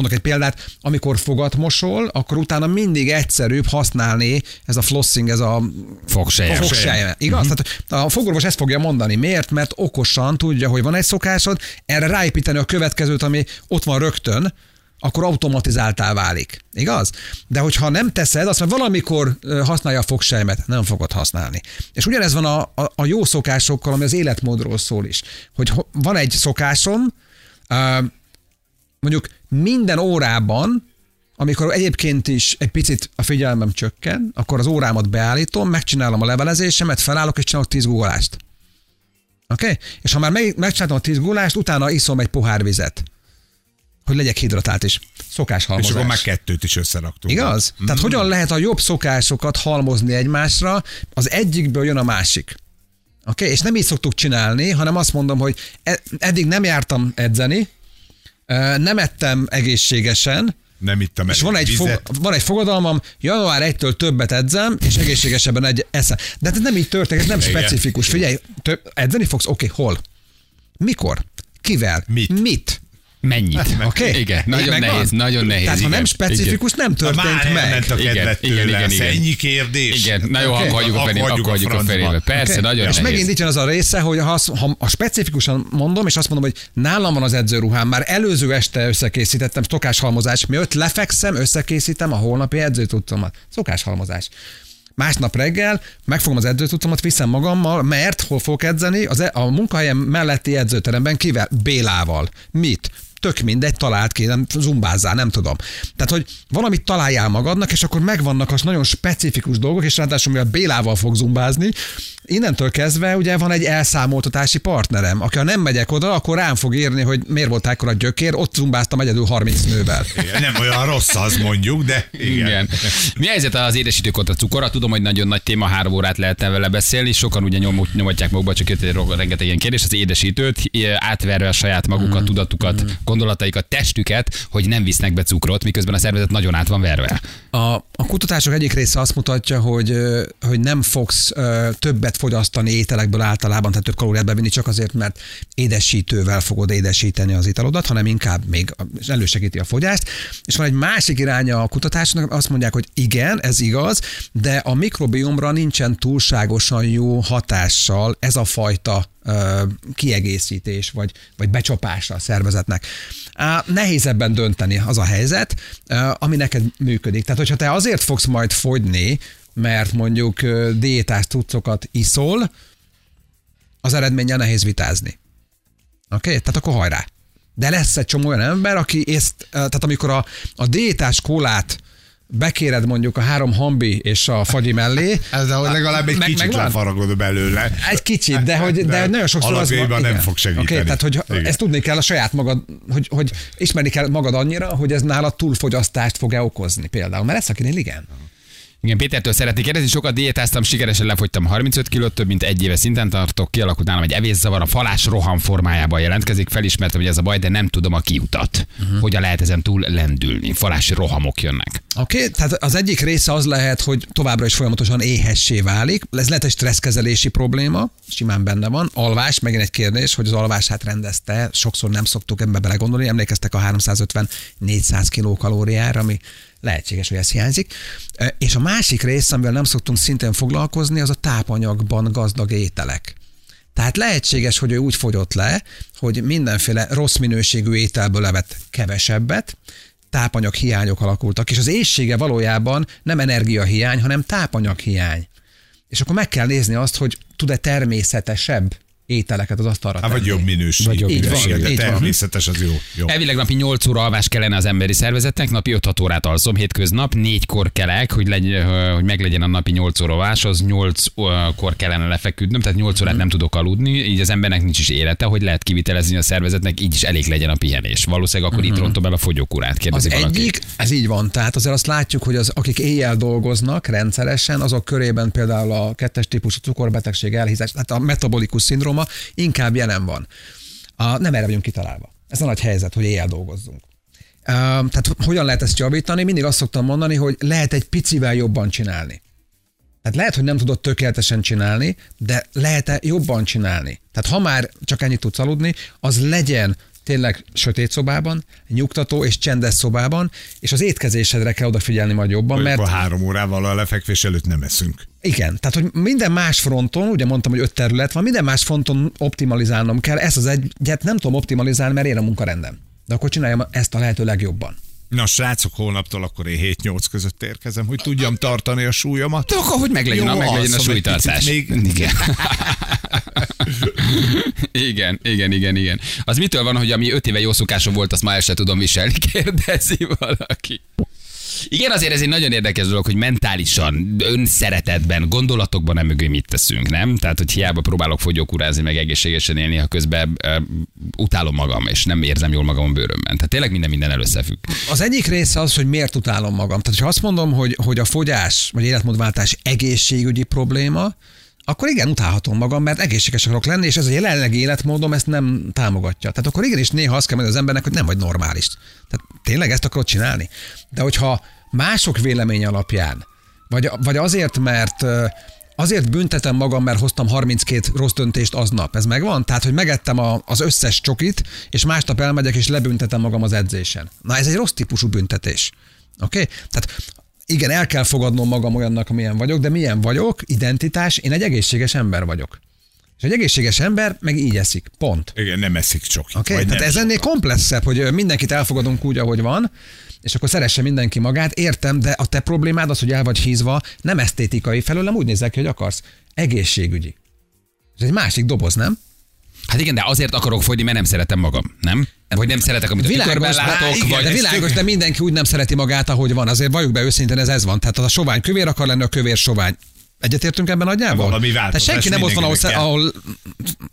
mondok egy példát, amikor fogat mosol, akkor utána mindig egyszerűbb használni ez a flossing, ez a Fogsejem. a fogsejem. Igaz? Uh-huh. Tehát a fogorvos ezt fogja mondani. Miért? Mert okosan tudja, hogy van egy szokásod, erre ráépíteni a következőt, ami ott van rögtön, akkor automatizáltá válik. Igaz? De hogyha nem teszed, azt mondja, valamikor használja a fogsejmet, nem fogod használni. És ugyanez van a, a, a jó szokásokkal, ami az életmódról szól is. Hogy ho- van egy szokásom, mondjuk minden órában, amikor egyébként is egy picit a figyelmem csökken, akkor az órámat beállítom, megcsinálom a levelezésemet, felállok és csinálok 10 guggolást. Oké? Okay? És ha már meg, megcsináltam a 10 guggolást, utána iszom egy pohár vizet. Hogy legyek hidratált is. Szokás És halmozás. akkor már kettőt is összeraktunk. Igaz? Mm. Tehát hogyan lehet a jobb szokásokat halmozni egymásra, az egyikből jön a másik. Oké? Okay? És nem így szoktuk csinálni, hanem azt mondom, hogy e- eddig nem jártam edzeni, nem ettem egészségesen, Nem ittam és van egy, fog, van egy fogadalmam, január 1-től többet edzem, és egészségesebben egy eszem. De ez nem így történik, ez nem Igen. specifikus. Figyelj, több, edzeni fogsz? Oké, okay, hol? Mikor? Kivel? Mit? Mit? Mennyit? Oké? Okay? Igen, nagyon nehéz, nagyon nehéz. Tehát ha igen, nem specifikus, nem Na, történt már meg. a Igen, kedved igen, tőle. igen, igen. Ennyi kérdés. Igen, na jó, Oké. akkor hagyjuk a Akkor hagyjuk a a fenébe. Persze, Oké? nagyon És nehéz. megint itt jön az a része, hogy ha, ha a specifikusan mondom, és azt mondom, hogy nálam van az edzőruhám, már előző este összekészítettem, szokáshalmozás, mielőtt lefekszem, összekészítem a holnapi edzőtudtomat. Szokáshalmozás. Másnap reggel megfogom az edzőtudtomat, viszem magammal, mert hol fogok edzeni? Az, e- a munkahelyem melletti edzőteremben kivel? Bélával. Mit? Tök mindegy, talált ki, nem zumbázzál, nem tudom. Tehát, hogy valamit találjál magadnak, és akkor megvannak az nagyon specifikus dolgok, és ráadásul mivel Bélával fog zumbázni, innentől kezdve ugye van egy elszámoltatási partnerem, aki ha nem megyek oda, akkor rám fog írni, hogy miért volt ekkora gyökér, ott zumbáztam egyedül 30 nővel. Igen, Nem olyan rossz az mondjuk, de igen. Igen. Mi a helyzet az édesítő kontra cukorra? Tudom, hogy nagyon nagy téma, három órát lehetne vele beszélni. Sokan ugye nyom, nyomatják magukba, csak jött egy rengeteg ilyen kérdés. Az édesítőt átverve a saját magukat, tudatukat, gondolataikat, testüket, hogy nem visznek be cukrot, miközben a szervezet nagyon át van verve. A, a kutatások egyik része azt mutatja, hogy, hogy nem fogsz többet fogyasztani ételekből általában, tehát több kalóriát bevinni csak azért, mert édesítővel fogod édesíteni az italodat, hanem inkább még elősegíti a fogyást. És van egy másik iránya a kutatásnak, azt mondják, hogy igen, ez igaz, de a mikrobiomra nincsen túlságosan jó hatással ez a fajta kiegészítés, vagy, vagy becsapása a szervezetnek. Nehéz ebben dönteni az a helyzet, ami neked működik. Tehát, hogyha te azért fogsz majd fogyni, mert mondjuk diétás cuccokat iszol, az eredménnyel nehéz vitázni. Oké? Okay? Tehát akkor hajrá. De lesz egy csomó olyan ember, aki ezt, tehát amikor a, a diétás kólát bekéred mondjuk a három hambi és a fagyi mellé, Ez ahol legalább egy Meg- kicsit megvan? lefaragod belőle. egy kicsit, de, hogy, de, De nagyon sokszor az van- nem igen. fog segíteni. Oké, tehát, hogy Igen. ezt tudni kell a saját magad, hogy, hogy ismerni kell magad annyira, hogy ez nálad túlfogyasztást fog-e okozni például. Mert lesz, akinél igen. Igen, Pétertől szeretnék kérdezni, sokat diétáztam, sikeresen lefogytam 35 kilót, több mint egy éve szinten tartok, kialakult nálam egy evészavar, a falás roham formájában jelentkezik, felismertem, hogy ez a baj, de nem tudom a kiutat. Uh-huh. Hogyan lehet ezen túl lendülni? Falási rohamok jönnek. Oké, okay, tehát az egyik része az lehet, hogy továbbra is folyamatosan éhessé válik. Ez lehet egy stresszkezelési probléma, simán benne van. Alvás, megint egy kérdés, hogy az alvását rendezte. Sokszor nem szoktuk ebbe belegondolni. Emlékeztek a 350-400 kilokalóriára, ami lehetséges, hogy ez hiányzik. És a másik rész, amivel nem szoktunk szintén foglalkozni, az a tápanyagban gazdag ételek. Tehát lehetséges, hogy ő úgy fogyott le, hogy mindenféle rossz minőségű ételből evett kevesebbet, tápanyag hiányok alakultak, és az éjsége valójában nem energiahiány, hanem tápanyag hiány. És akkor meg kell nézni azt, hogy tud-e természetesebb ételeket az asztalra Hát, vagy tenni. jobb minőség. Vagy jobb Így van, minőség, de így van. természetes az jó. jó. Elvileg napi 8 óra alvás kellene az emberi szervezetnek, napi 5 órát alszom, hétköznap, 4-kor kelek, hogy, legy, hogy meglegyen a napi 8 óra alvás, az 8-kor kellene lefeküdnöm, tehát 8 Mhm. órát nem tudok aludni, így az embernek nincs is élete, hogy lehet kivitelezni a szervezetnek, így is elég legyen a pihenés. Valószínűleg akkor itt rontom el a fogyókúrát, Az kérdezi valaki. egyik, ez így van, tehát azért azt látjuk, hogy az, akik éjjel dolgoznak rendszeresen, azok körében például a kettes típusú cukorbetegség, elhízás, tehát a metabolikus szindróma inkább jelen van. A, nem erre vagyunk kitalálva. Ez a nagy helyzet, hogy éjjel dolgozzunk. Uh, tehát hogyan lehet ezt javítani? Mindig azt szoktam mondani, hogy lehet egy picivel jobban csinálni. Tehát lehet, hogy nem tudod tökéletesen csinálni, de lehet-e jobban csinálni? Tehát ha már csak ennyit tudsz aludni, az legyen tényleg sötét szobában, nyugtató és csendes szobában, és az étkezésedre kell odafigyelni majd jobban, Mert... mert három órával a lefekvés előtt nem eszünk. Igen, tehát hogy minden más fronton, ugye mondtam, hogy öt terület van, minden más fronton optimalizálnom kell, ezt az egyet nem tudom optimalizálni, mert én a munkarendem. De akkor csináljam ezt a lehető legjobban. Na, srácok, holnaptól akkor én 7-8 között érkezem, hogy tudjam tartani a súlyomat. De akkor hogy meglegyen, Jó, a, meglegyen a súlytartás. még. Igen. igen, igen, igen, igen. Az mitől van, hogy ami öt éve jó szokásom volt, azt már el sem tudom viselni, kérdezi valaki. Igen, azért ez egy nagyon érdekes dolog, hogy mentálisan, önszeretetben, gondolatokban nem mögé mit teszünk, nem? Tehát, hogy hiába próbálok fogyókúrázni, meg egészségesen élni, ha közben uh, utálom magam, és nem érzem jól magam a bőrömben. Tehát tényleg minden minden összefügg. Az egyik része az, hogy miért utálom magam. Tehát, ha azt mondom, hogy, hogy a fogyás vagy életmódváltás egészségügyi probléma, akkor igen, utálhatom magam, mert egészséges akarok lenni, és ez a jelenlegi életmódom ezt nem támogatja. Tehát akkor igenis néha azt kell mondani az embernek, hogy nem vagy normális. Tehát tényleg ezt akarod csinálni? De hogyha mások vélemény alapján, vagy, vagy azért, mert azért büntetem magam, mert hoztam 32 rossz döntést aznap. Ez megvan? Tehát, hogy megettem a, az összes csokit, és másnap elmegyek, és lebüntetem magam az edzésen. Na, ez egy rossz típusú büntetés. Oké? Okay? Tehát igen, el kell fogadnom magam olyannak, amilyen vagyok, de milyen vagyok, identitás, én egy egészséges ember vagyok. És egy egészséges ember meg így eszik. Pont. Igen, nem eszik csokit. Okay? Tehát nem ez ennél sokat. komplexebb, hogy mindenkit elfogadunk úgy, ahogy van, és akkor szeresse mindenki magát. Értem, de a te problémád az, hogy el vagy hízva, nem esztétikai felől, nem úgy nézel ki, hogy akarsz. Egészségügyi. Ez egy másik doboz, nem? Hát igen, de azért akarok fogyni, mert nem szeretem magam, nem? Vagy nem szeretek, amit a tükörben látok, igen, vagy de világos, de mindenki úgy nem szereti magát, ahogy van. Azért valljuk be őszintén, ez ez van. Tehát a sovány kövér akar lenni, a kövér sovány. Egyetértünk ebben nagyjából? Valami Tehát változás senki nem ott van, ahol, sze- ahol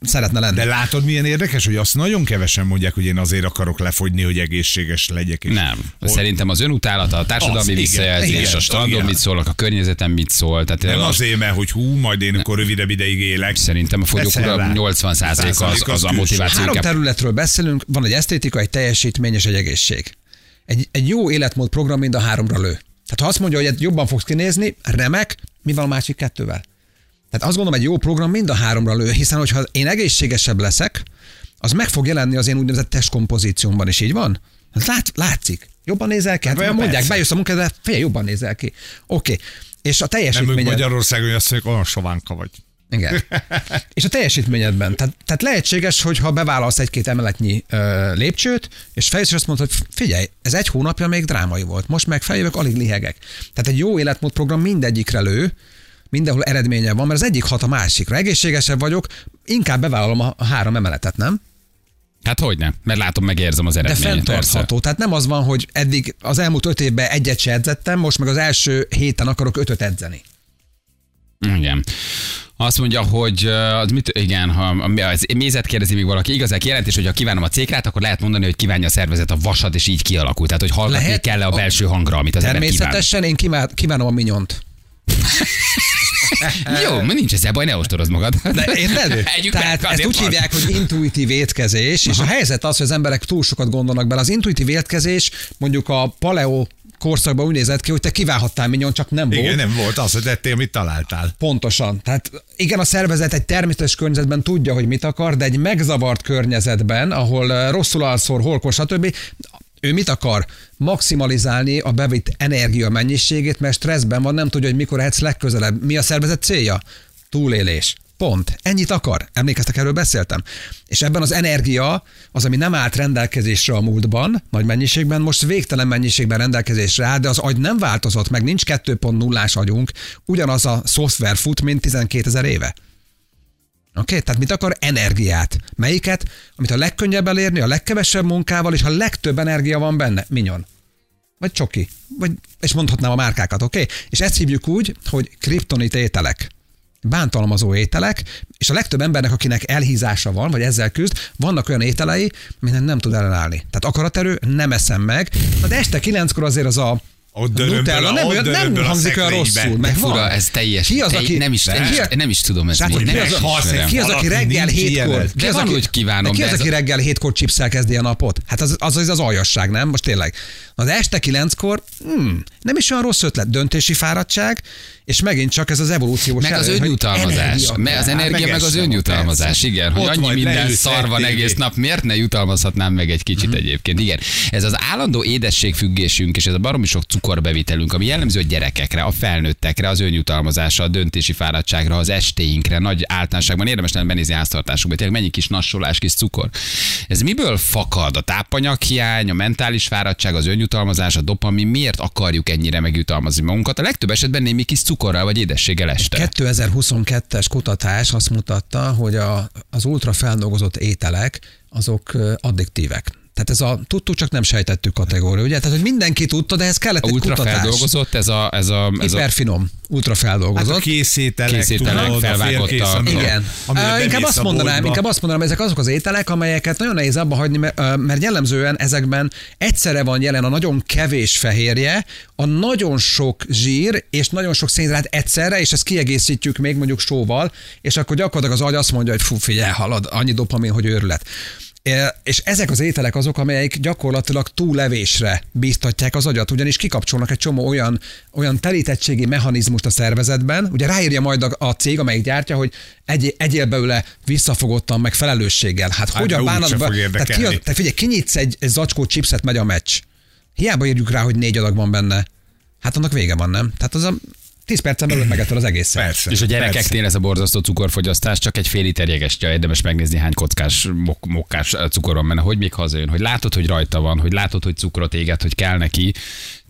szeretne lenni. De látod, milyen érdekes, hogy azt nagyon kevesen mondják, hogy én azért akarok lefogyni, hogy egészséges legyek. És Nem. Hol- Szerintem az önutálata, a társadalmi visszajelzés, a strandon mit szólnak, a környezetem mit szól. Tehát Nem az, azért, mert hogy hú, majd én akkor rövidebb ideig élek. szerintem a rá. 80 az, az, az a motiváció. Három területről beszélünk, van egy esztétika, egy teljesítmény és egy egészség. Egy, egy jó életmód program mind a háromra lő. Tehát ha azt mondja, hogy jobban fogsz kinézni, remek, mi van a másik kettővel? Tehát azt gondolom, egy jó program mind a háromra lő, hiszen hogyha én egészségesebb leszek, az meg fog jelenni az én úgynevezett testkompozíciómban is, így van? Ez lát, látszik. Jobban nézel ki? Hát Hát mondják, persze. bejössz a munkába, figyelj, jobban nézel ki. Oké. Okay. És a Nem ők teljesítményed... Magyarországon, hogy azt mondják, olyan sovánka vagy. Igen. És a teljesítményedben. Tehát, tehát lehetséges, hogy ha bevállalsz egy-két emeletnyi ö, lépcsőt, és feljössz, azt mondod, hogy figyelj, ez egy hónapja még drámai volt, most meg feljövök, alig lihegek. Tehát egy jó életmódprogram mindegyikre lő, mindenhol eredménye van, mert az egyik hat a másikra. Egészségesebb vagyok, inkább bevállalom a, a három emeletet, nem? Hát hogy nem, mert látom, megérzem az De eredményt. fenntartható. Tehát nem az van, hogy eddig az elmúlt öt évben egyet se edzettem, most meg az első héten akarok ötöt edzeni. Igen. Azt mondja, hogy az mit, igen, ha az mézet kérdezi még valaki, igazán kijelentés, hogy ha kívánom a cékrát, akkor lehet mondani, hogy kívánja a szervezet a vasat, és így kialakul. Tehát, hogy hallgatni Lehet. kell a belső hangra, amit az ember kíván. Természetesen én kíván- kívánom a minyont. Jó, mert nincs ezzel baj, ne ostorozd magad. De érted? Tehát meg, ezt úgy van. hívják, hogy intuitív étkezés, és a helyzet az, hogy az emberek túl sokat gondolnak bele. Az intuitív étkezés mondjuk a paleo korszakban úgy nézett ki, hogy te kívánhattál minyon, csak nem volt. Igen, nem volt az, hogy tettél, amit találtál. Pontosan. Tehát igen, a szervezet egy természetes környezetben tudja, hogy mit akar, de egy megzavart környezetben, ahol eh, rosszul alszol, holkor, stb., ő mit akar? Maximalizálni a bevitt energia mennyiségét, mert stresszben van, nem tudja, hogy mikor ehetsz legközelebb. Mi a szervezet célja? Túlélés. Pont. Ennyit akar. Emlékeztek, erről beszéltem. És ebben az energia, az, ami nem állt rendelkezésre a múltban, nagy mennyiségben, most végtelen mennyiségben rendelkezésre áll, de az agy nem változott, meg nincs 2.0-ás agyunk, ugyanaz a szoftver fut, mint 12 ezer éve. Oké, okay? tehát mit akar? Energiát. Melyiket? Amit a legkönnyebb elérni, a legkevesebb munkával, és a legtöbb energia van benne. Minyon. Vagy csoki. Vagy, és mondhatnám a márkákat, oké? Okay? És ezt hívjuk úgy, hogy kriptonit ételek bántalmazó ételek, és a legtöbb embernek, akinek elhízása van, vagy ezzel küzd, vannak olyan ételei, minden nem tud ellenállni. Tehát akaraterő, nem eszem meg. De este kilenckor azért az a Ott a dörömböl Nutella nem, ott nem a hangzik olyan rosszul, meg Fura, ez teljes. Ki az, aki, nem, is, nem, is, nem is tudom Srácok, mi. Nem az, ki az, aki reggel hétkor, ki az, aki, kívánom, ki az, ez aki reggel hétkor chipszel kezdi a napot? Hát az, az, az, az aljasság, nem? Most tényleg. Az este kilenckor, hmm, nem is olyan rossz ötlet. Döntési fáradtság, és megint csak ez az evolúciós Meg az önjutalmazás. energia Me- az energia, meg meg az estem, önjutalmazás. Igen, hogy annyi minden szar van egész nap, miért ne jutalmazhatnám meg egy kicsit Mhm. egyébként? Igen. Ez az állandó édességfüggésünk és ez a baromi sok cukorbevitelünk, ami jellemző a gyerekekre, a felnőttekre, az önjutalmazásra, a döntési fáradtságra, az estéinkre, nagy általánosságban érdemes lenne benézni háztartásunkba, tényleg mennyi kis nassolás, kis cukor. Ez miből fakad? A tápanyaghiány, a mentális fáradtság, az önjutalmazás, a dopamin, miért akarjuk ennyire megjutalmazni magunkat? A legtöbb esetben némi kis cukorral vagy édességgel este. 2022-es kutatás azt mutatta, hogy a, az ultrafeldolgozott ételek azok addiktívek. Tehát ez a tudtuk, csak nem sejtettük kategória, ugye? Tehát, hogy mindenki tudta, de ez kellett A egy ultra kutatás. feldolgozott, ez a, ez a, ez a Hiperfinom, ultrafeldolgozott. Hát a készételek, Készételek, tudod, a felvágott a- Igen. bemész inkább azt mondanám, inkább azt mondanám, ezek azok az ételek, amelyeket nagyon nehéz abba hagyni, mert, ö, mert jellemzően ezekben egyszerre van jelen a nagyon kevés fehérje, a nagyon sok zsír és nagyon sok szénhidrát egyszerre, és ezt kiegészítjük még mondjuk sóval, és akkor gyakorlatilag az agy azt mondja, hogy fú, figyelj, halad, annyi dopamin, hogy őrület. És ezek az ételek azok, amelyek gyakorlatilag túllevésre bíztatják az agyat, ugyanis kikapcsolnak egy csomó olyan, olyan telítettségi mechanizmust a szervezetben, ugye ráírja majd a, a cég, amelyik gyártja, hogy egy, egyél belőle visszafogottan, meg felelősséggel. Hát, Hát, hogyan bánod be? Tehát ki az, érdekelni. te figyelj, kinyitsz egy, egy zacskó chipset, megy a meccs. Hiába írjuk rá, hogy négy adag van benne. Hát annak vége van, nem? Tehát az a 10 percen belül megetted az egészet. Persze. És a persze. gyerekeknél ez a borzasztó cukorfogyasztás csak egy fél liter jegestja, érdemes megnézni hány kockás, mok, mokkás cukor van benne, hogy még hazajön, hogy látod, hogy rajta van, hogy látod, hogy cukrot éget, hogy kell neki.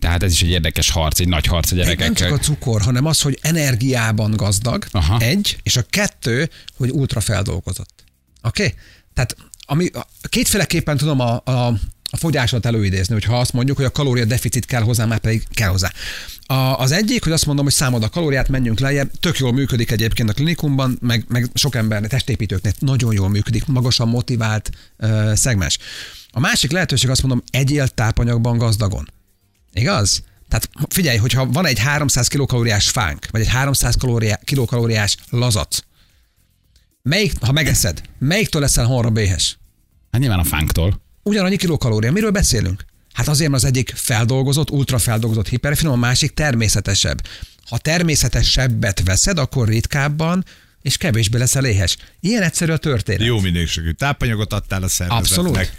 Tehát ez is egy érdekes harc, egy nagy harc a Nem csak gyerekekkel. a cukor, hanem az, hogy energiában gazdag, Aha. Egy, és a kettő, hogy ultrafeldolgozott. Oké? Okay? Tehát ami, kétféleképpen tudom a, a, a fogyásot előidézni, hogyha azt mondjuk, hogy a kalória deficit kell hozzá, már pedig kell hozzá. A, az egyik, hogy azt mondom, hogy számold a kalóriát, menjünk lejjebb, tök jól működik egyébként a klinikumban, meg, meg sok embernek, testépítőknek nagyon jól működik, magasan motivált uh, szegmens. A másik lehetőség azt mondom, egyél tápanyagban gazdagon. Igaz? Tehát figyelj, hogyha van egy 300 kilokalóriás fánk, vagy egy 300 kalóriá, kilokalóriás lazac, melyik, ha megeszed, melyiktől leszel hamarabb éhes? Hát nyilván a fánktól. Ugyanannyi kilokalória. Miről beszélünk? Hát azért, mert az egyik feldolgozott, ultrafeldolgozott hiperfinom, a másik természetesebb. Ha természetesebbet veszed, akkor ritkábban és kevésbé leszel éhes. Ilyen egyszerű a történet. Jó minőségű tápanyagot adtál a szervezetnek. Abszolút.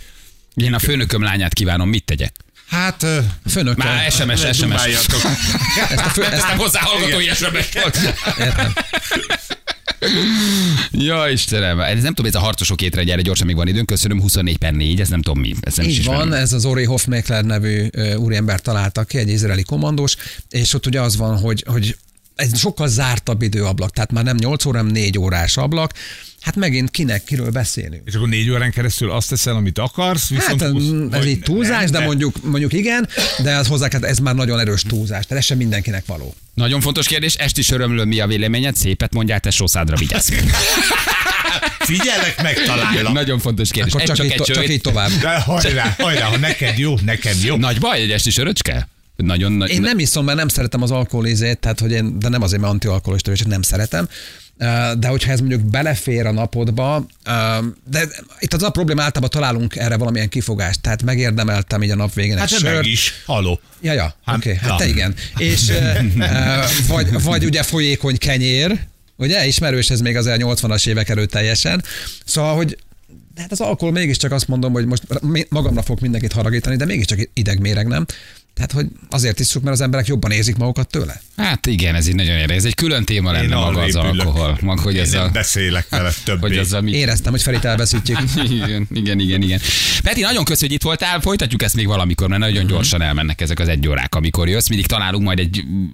Én a főnököm lányát kívánom, mit tegyek? Hát, Főnök. Már SMS, SMS. Ezt a fő, ezt Nem hozzá hallgatói SMS volt. Értem. Ja, Istenem, ez nem tudom, ez a harcosok étre, gyere gyorsan, még van időnk, köszönöm, 24 per 4, ez nem tudom mi. Ez nem is Így ismerem. van, ez az Ori Hofmeckler nevű úriember találta ki, egy izraeli kommandós, és ott ugye az van, hogy, hogy ez sokkal zártabb időablak, tehát már nem 8 óra, hanem 4 órás ablak. Hát megint kinek, kiről beszélünk? És akkor négy órán keresztül azt teszel, amit akarsz, viszont... Hát húsz- ez vagy így túlzás, nem, de mondjuk, mondjuk igen, de az hozzá kell, ez már nagyon erős túlzás, tehát ez sem mindenkinek való. Nagyon fontos kérdés, esti sörömlő mi a véleményed? Szépet mondjál, te sószádra vigyázz. Figyelek, megtalállak. Nagyon fontos kérdés. Akkor Ez csak, csak így, egy csak így tovább. De hajrá, hajrá, ha neked jó, nekem jó. Nagy baj egy esti söröcske? Nagyon nagy. Én nem iszom, mert nem szeretem az alkoholizét, tehát hogy én, de nem azért, mert antialkoholista, vagyok, csak nem szeretem. De hogyha ez mondjuk belefér a napodba, de itt az a probléma, általában találunk erre valamilyen kifogást, tehát megérdemeltem így a nap végén Hát egy te meg sört. is. Haló. Ja, ja, Hát, oké, okay, hát te igen. És vagy, vagy ugye folyékony kenyér, ugye, ismerős ez még az 80-as évek előtt teljesen. Szóval, hogy de hát az alkohol mégiscsak azt mondom, hogy most magamra fog mindenkit haragítani, de mégiscsak idegméreg, nem? Tehát, hogy azért isszuk, mert az emberek jobban érzik magukat tőle. Hát igen, ez így nagyon érdekes. Ez egy külön téma lenne maga az alkohol. Maga, hogy Én ez nem a... beszélek vele többé. Hogy az a mi... Éreztem, hogy Ferit elveszítjük. Igen, igen, igen, igen. Peti, nagyon köszönjük, hogy itt voltál. Folytatjuk ezt még valamikor, mert Mhm. nagyon gyorsan elmennek ezek az egy órák, amikor jössz. Mindig találunk majd egy mm,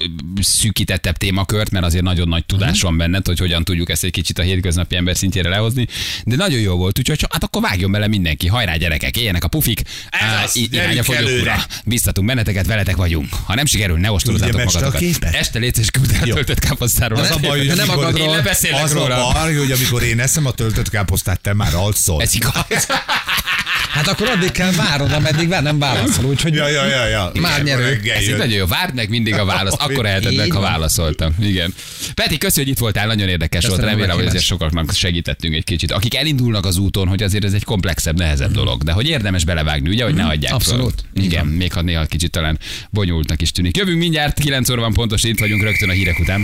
szűkítettebb témakört, mert azért nagyon nagy tudás Mhm. van benned, hogy hogyan tudjuk ezt egy kicsit a hétköznapi ember szintjére lehozni. De nagyon jó volt, úgyhogy hát akkor vágjon bele mindenki. Hajrá gyerekek, éljenek a pufik. Á, az, irány a gyerünk fogyókúra. Benneteket, veletek vagyunk. Ha nem sikerül, ne a magatokat. képet? Este légy és küld el töltött káposztáról. Az a baj, hogy nem magadról. Én az róla. a baj, hogy amikor én eszem a töltött káposztát, te már alszol. Ez igaz. Hát akkor addig kell várod, ameddig már nem válaszol, úgyhogy Ja, ja, ja, ja. Már reggel Ez jön. nagyon jó. Várd meg mindig a választ. Akkor eheted meg, ha válaszoltam. Igen. Peti, köszönjük, hogy itt voltál. Nagyon érdekes Köszönöm volt. Remélem, hogy azért sokaknak segítettünk egy kicsit. Akik elindulnak az úton, hogy azért ez egy komplexebb, nehezebb dolog. De hogy érdemes belevágni, ugye, hogy ne hagyják. Abszolút. Föl. Igen, még ha néha kicsit talán bonyolultnak is tűnik. Jövünk mindjárt, 9 óra van pontos, itt vagyunk rögtön a hírek után.